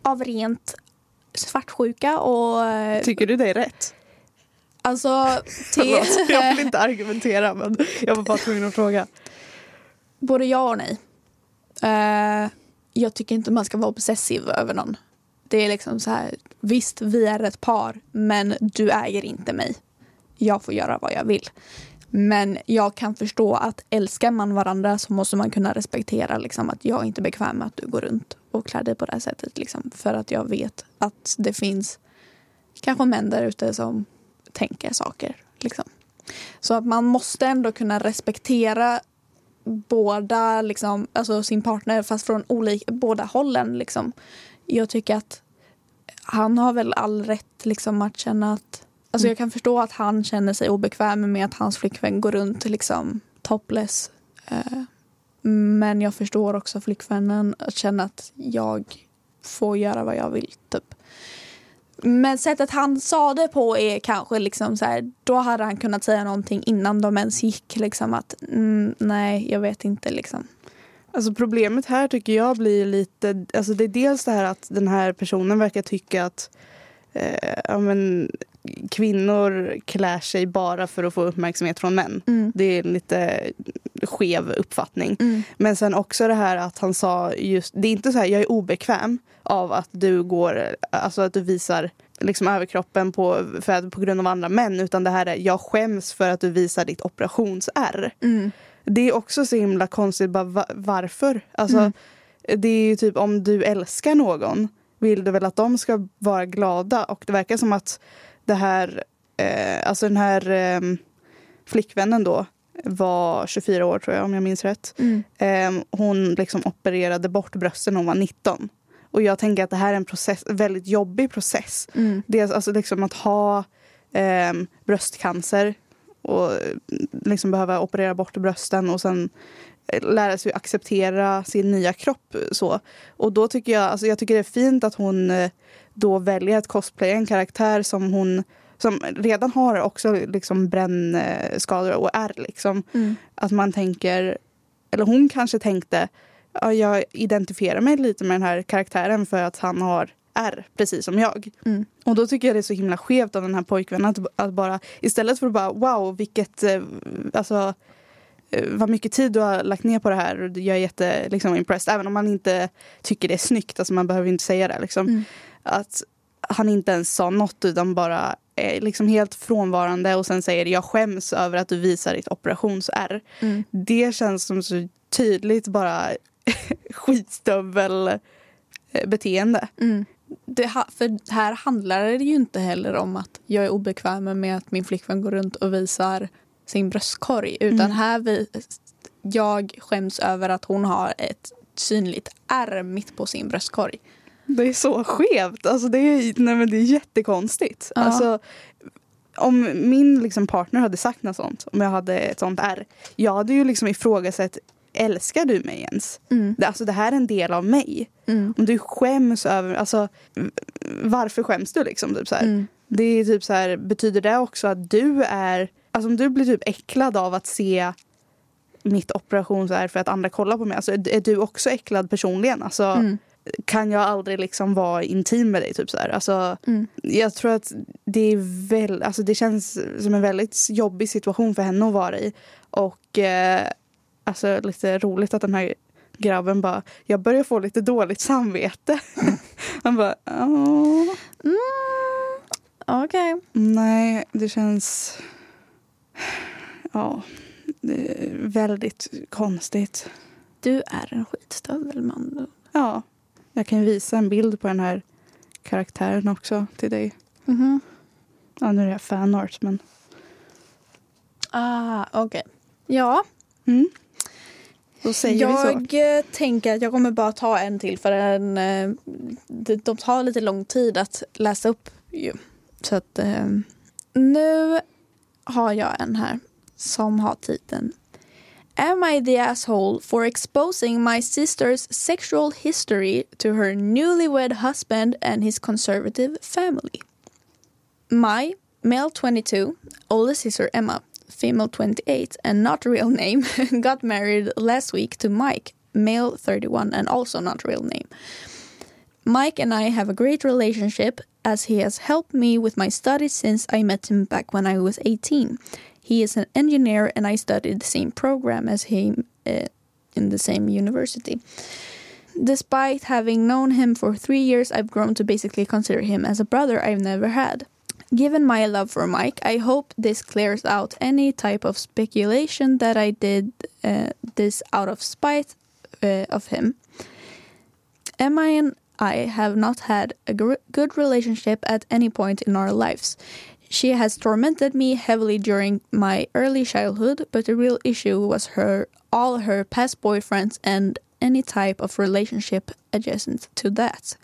Speaker 1: Av rent svartsjuka och eh,
Speaker 2: Tycker du det är rätt?
Speaker 1: alltså till,
Speaker 2: jag vill inte argumentera men jag var bara tvungen att fråga.
Speaker 1: både ja och nej. Eh, jag tycker inte man ska vara obsessiv över någon. Det är liksom så här, visst vi är ett par men du äger inte mig. Jag får göra vad jag vill. Men jag kan förstå att älskar man varandra så måste man kunna respektera liksom, att jag inte är bekväm med att du går runt och klär dig på det här sättet. Liksom, för att jag vet att det finns kanske män där ute som tänker saker. Liksom. Så att man måste ändå kunna respektera båda, liksom, alltså sin partner fast från olika, båda hållen. Liksom. Jag tycker att han har väl all rätt liksom, att känna att Alltså jag kan förstå att han känner sig obekväm med att hans flickvän går runt liksom, topless. Eh, men jag förstår också flickvännen att känna att jag får göra vad jag vill. Typ. Men sättet han sa det på är kanske liksom så här, då hade han kunnat säga någonting innan de ens gick. Liksom att mm, nej, jag vet inte liksom.
Speaker 2: Alltså problemet här tycker jag blir lite, alltså det är dels det här att den här personen verkar tycka att eh, ja, men, kvinnor klär sig bara för att få uppmärksamhet från män.
Speaker 1: Mm.
Speaker 2: Det är en lite skev uppfattning.
Speaker 1: Mm.
Speaker 2: Men sen också det här att han sa just, det är inte så här jag är obekväm av att du går, alltså att du visar liksom överkroppen på, för, på grund av andra män utan det här är jag skäms för att du visar ditt operationsärr.
Speaker 1: Mm.
Speaker 2: Det är också så himla konstigt, bara va- varför? Alltså,
Speaker 1: Mm.
Speaker 2: Det är ju typ om du älskar någon vill du väl att de ska vara glada och det verkar som att det här, eh, alltså den här eh, flickvännen då var 24 år tror jag om jag minns rätt.
Speaker 1: Mm.
Speaker 2: Eh, hon liksom opererade bort brösten när hon var 19. Och jag tänker att det här är en process, väldigt jobbig process.
Speaker 1: Mm.
Speaker 2: Dels alltså liksom att ha eh, bröstcancer och liksom behöva operera bort brösten och sen eh, lära sig acceptera sin nya kropp. Så. Och då tycker jag, alltså jag tycker det är fint att hon eh, då väljer att cosplaya en karaktär som hon som redan har också liksom brännskador och ärr. Liksom.
Speaker 1: Mm.
Speaker 2: Att man tänker, eller hon kanske tänkte, ja, jag identifierar mig lite med den här karaktären för att han har ärr, precis som jag.
Speaker 1: Mm.
Speaker 2: Och då tycker jag det är så himla skevt av den här pojkvännen att, att bara istället för att bara wow vilket eh, alltså eh, vad mycket tid du har lagt ner på det här. och Jag är jätte liksom, impressed. Även om man inte tycker det är snyggt. Alltså, man behöver inte säga det. Liksom.
Speaker 1: Mm.
Speaker 2: Att han inte ens sa något utan bara är liksom helt frånvarande och sen säger jag skäms över att du visar ditt operationsärr.
Speaker 1: Mm.
Speaker 2: Det känns som så tydligt bara skitstövel eh, beteende.
Speaker 1: Mm. Det, för här handlar det ju inte heller om att jag är obekväm med att min flickvän går runt och visar sin bröstkorg. Utan
Speaker 2: Mm.
Speaker 1: här vi, jag skäms över att hon har ett synligt ärr mitt på sin bröstkorg.
Speaker 2: Det är så skevt. Alltså det, är, nej men det är jättekonstigt.
Speaker 1: Ja.
Speaker 2: Alltså, om min liksom partner hade sagt något sånt, om jag hade ett sånt ärr. Jag hade ju liksom ifrågasatt, älskar du mig ens?
Speaker 1: Mm.
Speaker 2: Det, alltså det här är en del av mig.
Speaker 1: Mm.
Speaker 2: Om du skäms över, alltså varför skäms du liksom? Typ så.
Speaker 1: Mm.
Speaker 2: Det är typ så här, betyder det också att du är, alltså om du blir typ äcklad av att se mitt operationsärr för att andra kollar på mig, alltså är, är du också äcklad personligen? Alltså,
Speaker 1: Mm.
Speaker 2: kan jag aldrig liksom vara intim med dig? Typ så här. Alltså,
Speaker 1: Mm.
Speaker 2: jag tror att det är väl, alltså det känns som en väldigt jobbig situation för henne att vara i. Och eh, alltså lite roligt att den här grabben bara, jag börjar få lite dåligt samvete. Han bara, Åh,
Speaker 1: Mm. Okej.
Speaker 2: nej det känns, ja, det är väldigt konstigt.
Speaker 1: Du är en skitstövel man.
Speaker 2: Ja, jag kan visa en bild på den här karaktären också till dig.
Speaker 1: Mhm.
Speaker 2: Ja, nu är det fanart men.
Speaker 1: Ah, okej. Ja,
Speaker 2: Mm. Då säger vi så.
Speaker 1: jag eh, tänker att jag kommer bara ta en till för den, eh, de, de tar lite lång tid att läsa upp. Så att eh, nu har jag en här som har titeln Am I the asshole for exposing my sister's sexual history to her newlywed husband and his conservative family? My, male 22, older sister Emma, female 28 and not real name, got married last week to Mike, male 31 and also not real name. Mike and I have a great relationship as he has helped me with my studies since I met him back when I was 18. He is an engineer and I studied the same program as him uh, in the same university. Despite having known him for three years, I've grown to basically consider him as a brother I've never had. Given my love for Mike, I hope this clears out any type of speculation that I did uh, this out of spite uh, of him. Emma and I have not had a gr- good relationship at any point in our lives. She has tormented me heavily during my early childhood, but the real issue was her all her past boyfriends and any type of relationship adjacent to that.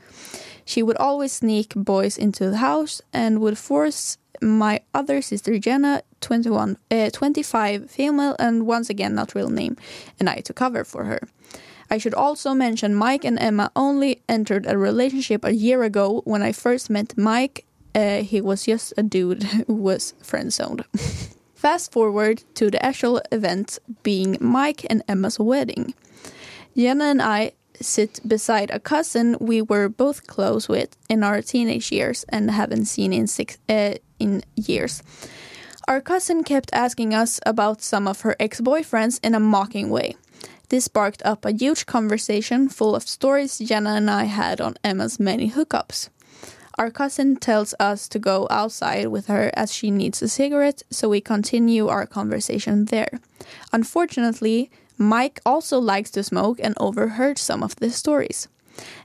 Speaker 1: She would always sneak boys into the house and would force my other sister Jenna, 21, uh, 25, female, and once again not real name, and I to cover for her. I should also mention Mike and Emma only entered a relationship a year ago. When I first met Mike, uh, he was just a dude who was friend zoned. Fast forward to the actual event being Mike and Emma's wedding. Jenna and I sit beside a cousin we were both close with in our teenage years and haven't seen in six uh, in years. Our cousin kept asking us about some of her ex-boyfriends in a mocking way. This sparked up a huge conversation full of stories Jenna and I had on Emma's many hookups. Our cousin tells us to go outside with her as she needs a cigarette, so we continue our conversation there. Unfortunately, Mike also likes to smoke and overheard some of the stories.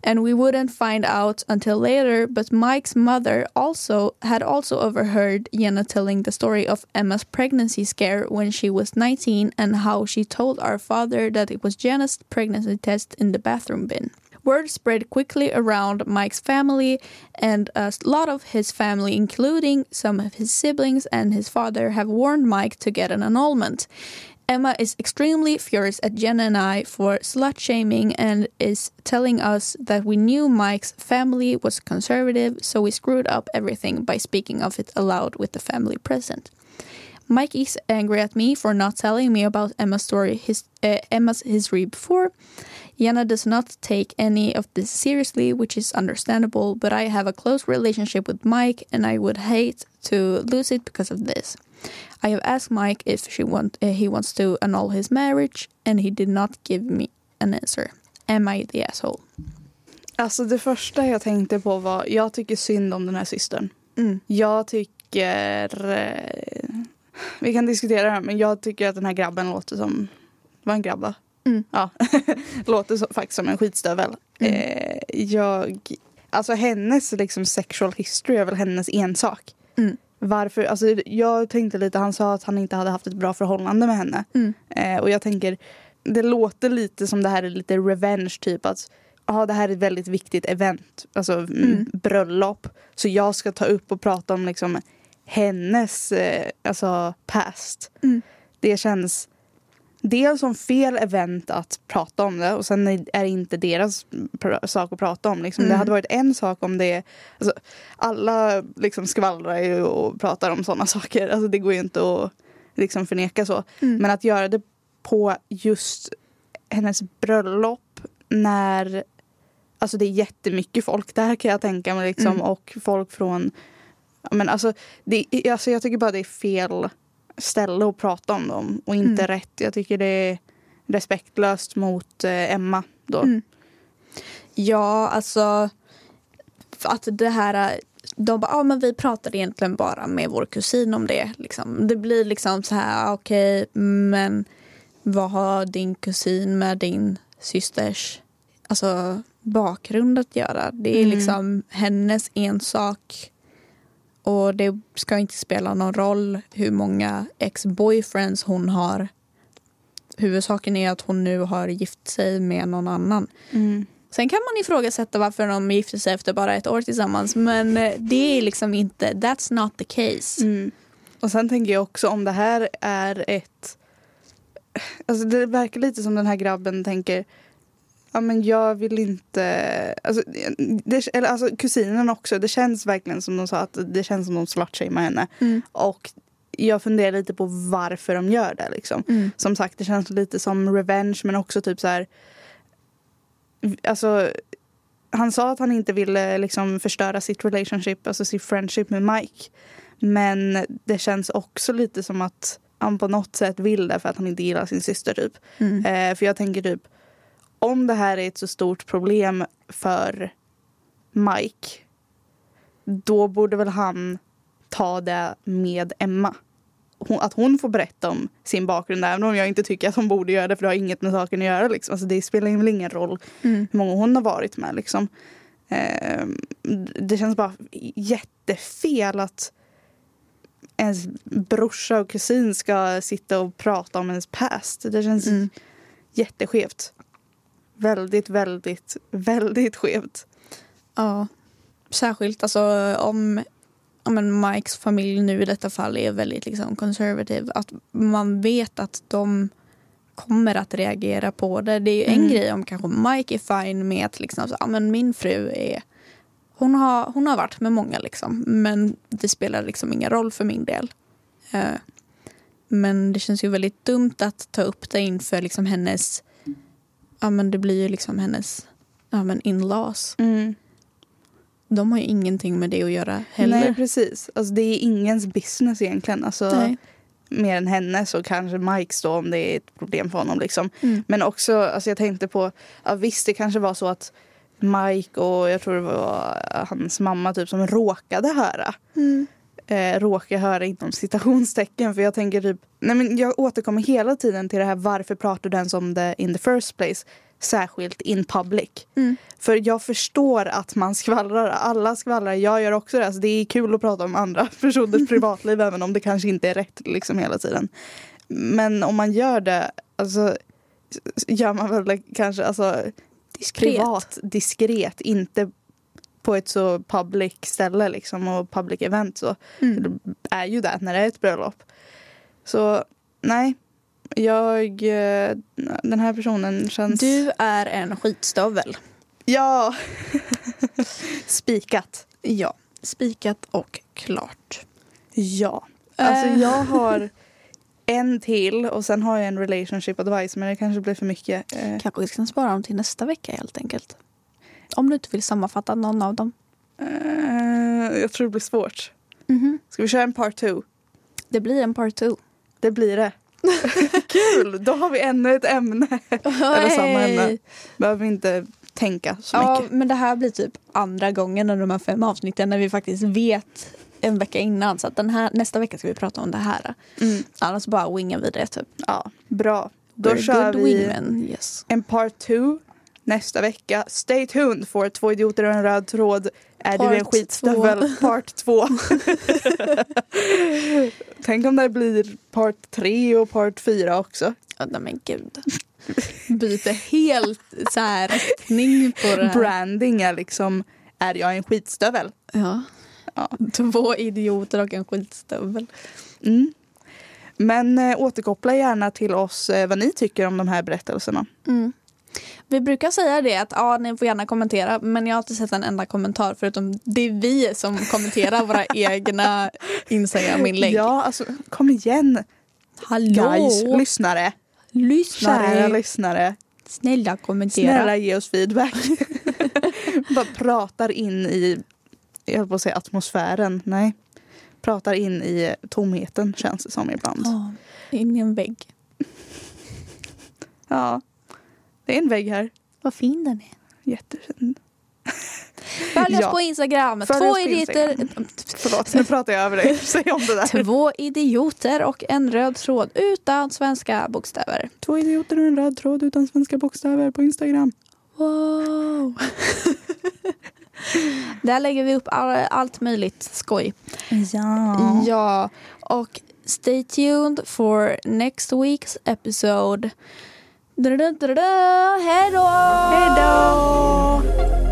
Speaker 1: And we wouldn't find out until later, but Mike's mother also had also overheard Jenna telling the story of Emma's pregnancy scare when she was 19 and how she told our father that it was Jenna's pregnancy test in the bathroom bin. Word spread quickly around Mike's family, and a lot of his family, including some of his siblings and his father, have warned Mike to get an annulment. Emma is extremely furious at Jenna and I for slut shaming and is telling us that we knew Mike's family was conservative, so we screwed up everything by speaking of it aloud with the family present. Mike is angry at me for not telling me about Emma's story, his, uh, Emma's history before. Jenna does not take any of this seriously, which is understandable, but I have a close relationship with Mike and I would hate to lose it because of this. I have asked Mike if she want, uh, he wants to annul his marriage and he did not give me an answer. Am I the asshole?
Speaker 2: Alltså det första jag tänkte på var, jag tycker synd om den här systern.
Speaker 1: Mm.
Speaker 2: Jag tycker, eh, vi kan diskutera det här, men jag tycker att den här grabben låter som, var en grabb va?
Speaker 1: Mm.
Speaker 2: Ja, låter så, faktiskt som en skitstövel.
Speaker 1: Mm.
Speaker 2: Eh, jag, alltså hennes liksom sexual history är väl hennes ensak.
Speaker 1: Mm.
Speaker 2: Varför, alltså jag tänkte lite, han sa att han inte hade haft ett bra förhållande med henne.
Speaker 1: Mm.
Speaker 2: Eh, och jag tänker, det låter lite som det här är lite revenge typ att ja, det här är ett väldigt viktigt event, alltså mm. Bröllop. Så jag ska ta upp och prata om liksom hennes eh, alltså past.
Speaker 1: Mm.
Speaker 2: Det känns dels som fel event att prata om det och sen är det inte deras sak att prata om. Liksom. Det
Speaker 1: Mm.
Speaker 2: hade varit en sak om det... Alltså, alla liksom skvallrar ju och pratar om sådana saker. Alltså, det går ju inte att liksom, förneka så.
Speaker 1: Mm.
Speaker 2: Men att göra det på just hennes bröllop när Alltså det är jättemycket folk där kan jag tänka mig. Liksom,
Speaker 1: Mm.
Speaker 2: Och folk från... Men alltså, det, alltså jag tycker bara det är fel ställe att prata om dem och inte
Speaker 1: Mm.
Speaker 2: rätt. Jag tycker det är respektlöst mot eh, Emma då.
Speaker 1: Mm. Ja, alltså att det här de bara, ja men vi pratade egentligen bara med vår kusin om det. Liksom. Det blir liksom så här, okej, men vad har din kusin med din systers alltså, bakgrund att göra? Det är
Speaker 2: Mm.
Speaker 1: liksom hennes ensak. Och det ska inte spela någon roll hur många ex-boyfriends hon har. Huvudsaken är att hon nu har gift sig med någon annan.
Speaker 2: Mm.
Speaker 1: Sen kan man ifrågasätta varför de gifte sig efter bara ett år tillsammans. Men eh, det är liksom inte, that's not the case.
Speaker 2: Mm. Och sen tänker jag också om det här är ett... Alltså det verkar lite som den här grabben tänker Ja men jag vill inte... Alltså, det, eller alltså kusinen också. Det känns verkligen som de sa att det känns som de slutshamear henne.
Speaker 1: Mm.
Speaker 2: Och jag funderar lite på varför de gör det liksom.
Speaker 1: Mm.
Speaker 2: Som sagt, det känns lite som revenge men också typ så här... Alltså, han sa att han inte ville liksom förstöra sitt relationship, alltså sitt friendship med Mike. Men det känns också lite som att han på något sätt vill det för att han inte gillar sin syster typ.
Speaker 1: Mm.
Speaker 2: Eh, för jag tänker typ, om det här är ett så stort problem för Mike, då borde väl han ta det med Emma. Hon, att hon får berätta om sin bakgrund även om jag inte tycker att hon borde göra det för det har inget med saken att göra. Liksom. Alltså, det spelar väl ingen roll
Speaker 1: Mm.
Speaker 2: hur många hon har varit med. Liksom. Eh, det känns bara jättefel att ens brorsa och kusin ska sitta och prata om ens past. Det känns
Speaker 1: Mm.
Speaker 2: jätteskevt. Väldigt, väldigt, väldigt skevt.
Speaker 1: Ja, särskilt alltså om, men Mikes familj nu i detta fall är väldigt liksom conservative. Att man vet att de kommer att reagera på det. Det är ju en
Speaker 2: Mm.
Speaker 1: grej om kanske Mike är fine med att liksom, så, ja, men min fru är hon har, hon har varit med många liksom, men det spelar liksom ingen roll för min del. Eh, men det känns ju väldigt dumt att ta upp det inför liksom hennes, ja men det blir ju liksom hennes ja, men in-laws.
Speaker 2: Mm.
Speaker 1: De har ju ingenting med det att göra heller.
Speaker 2: Nej, precis. Alltså, det är ingens business egentligen. Alltså,
Speaker 1: Nej.
Speaker 2: mer än hennes och kanske Mikes då om det är ett problem för honom. Liksom.
Speaker 1: Mm.
Speaker 2: Men också, alltså jag tänkte på, ja, visst det kanske var så att Mike och jag tror det var hans mamma typ som råkade höra.
Speaker 1: Mm.
Speaker 2: Eh, råkade höra inom citationstecken för jag tänker typ, nej men jag återkommer hela tiden till det här varför pratar du ens om det in the first place? Särskilt in public.
Speaker 1: Mm.
Speaker 2: För jag förstår att man skvallrar, alla skvallrar, jag gör också det. Alltså det är kul att prata om andra personers privatliv även om det kanske inte är rätt liksom hela tiden. Men om man gör det, alltså gör man väl kanske alltså,
Speaker 1: Diskret.
Speaker 2: privat, diskret, inte på ett så public ställe liksom och public event så.
Speaker 1: Mm.
Speaker 2: Det är ju det när det är ett bröllop. Så nej, jag, eh, den här personen känns...
Speaker 1: Du är en skitstövel.
Speaker 2: Ja! Spikat.
Speaker 1: Ja, spikat och klart.
Speaker 2: Ja. Alltså
Speaker 1: Eh.
Speaker 2: jag har en till och sen har jag en relationship advice men det kanske blir för mycket. Eh,
Speaker 1: Kanske vi ska spara dem till nästa vecka helt enkelt. Om du inte vill sammanfatta någon av dem.
Speaker 2: eh, jag tror det blir svårt.
Speaker 1: Mhm.
Speaker 2: Ska vi köra en part two?
Speaker 1: Det blir en part two.
Speaker 2: Det blir det. Kul! Då har vi ännu ett ämne. Eller samma ämne. Behöver inte tänka så
Speaker 1: Ja,
Speaker 2: mycket.
Speaker 1: men det här blir typ andra gången under de här fem avsnitten när vi faktiskt vet en vecka innan. Så att den här, nästa vecka ska vi prata om det här.
Speaker 2: Mm.
Speaker 1: Annars bara wingar vi det typ.
Speaker 2: Ja, bra. Då
Speaker 1: We're
Speaker 2: kör vi
Speaker 1: wingmen, yes.
Speaker 2: en part two nästa vecka. Stay tuned för Två idioter och en röd tråd. Är du en
Speaker 1: Part
Speaker 2: skitstövel? Part två. Tänk om det blir part tre och part fyra också.
Speaker 1: Ja, nej men gud. Byter helt så här riktning på det här.
Speaker 2: Branding är liksom, är jag en skitstövel?
Speaker 1: Ja.
Speaker 2: Ja.
Speaker 1: Två idioter och en skitstövel.
Speaker 2: Mm. Men eh, återkoppla gärna till oss eh, vad ni tycker om de här berättelserna.
Speaker 1: Mm. Vi brukar säga det att ja, ni får gärna kommentera men jag har inte sett en enda kommentar förutom det är vi som kommenterar våra egna Instagram-inlägg.
Speaker 2: Ja, alltså kom igen
Speaker 1: Hallå!
Speaker 2: guys, lyssnare. Kära
Speaker 1: Lyssnare!
Speaker 2: lyssnare.
Speaker 1: Snälla kommentera.
Speaker 2: Snälla ge oss feedback. Bara pratar in i, jag höll på att säga atmosfären, nej. Pratar in i tomheten känns det som ibland.
Speaker 1: Ja, in i en vägg.
Speaker 2: Ja, det är en vägg här.
Speaker 1: Vad fin den är.
Speaker 2: Jättefin.
Speaker 1: Följ oss
Speaker 2: Ja.
Speaker 1: på Instagram.
Speaker 2: Följ
Speaker 1: Två idioter,
Speaker 2: Förlåt, nu pratar jag över dig. Säg om det där.
Speaker 1: två idioter och en röd tråd utan svenska bokstäver.
Speaker 2: Två idioter och en röd tråd utan svenska bokstäver på Instagram.
Speaker 1: Wow! Där lägger vi upp all, allt möjligt skoj.
Speaker 2: Ja.
Speaker 1: Ja, och stay tuned for next week's episode. Hej då! Hej då!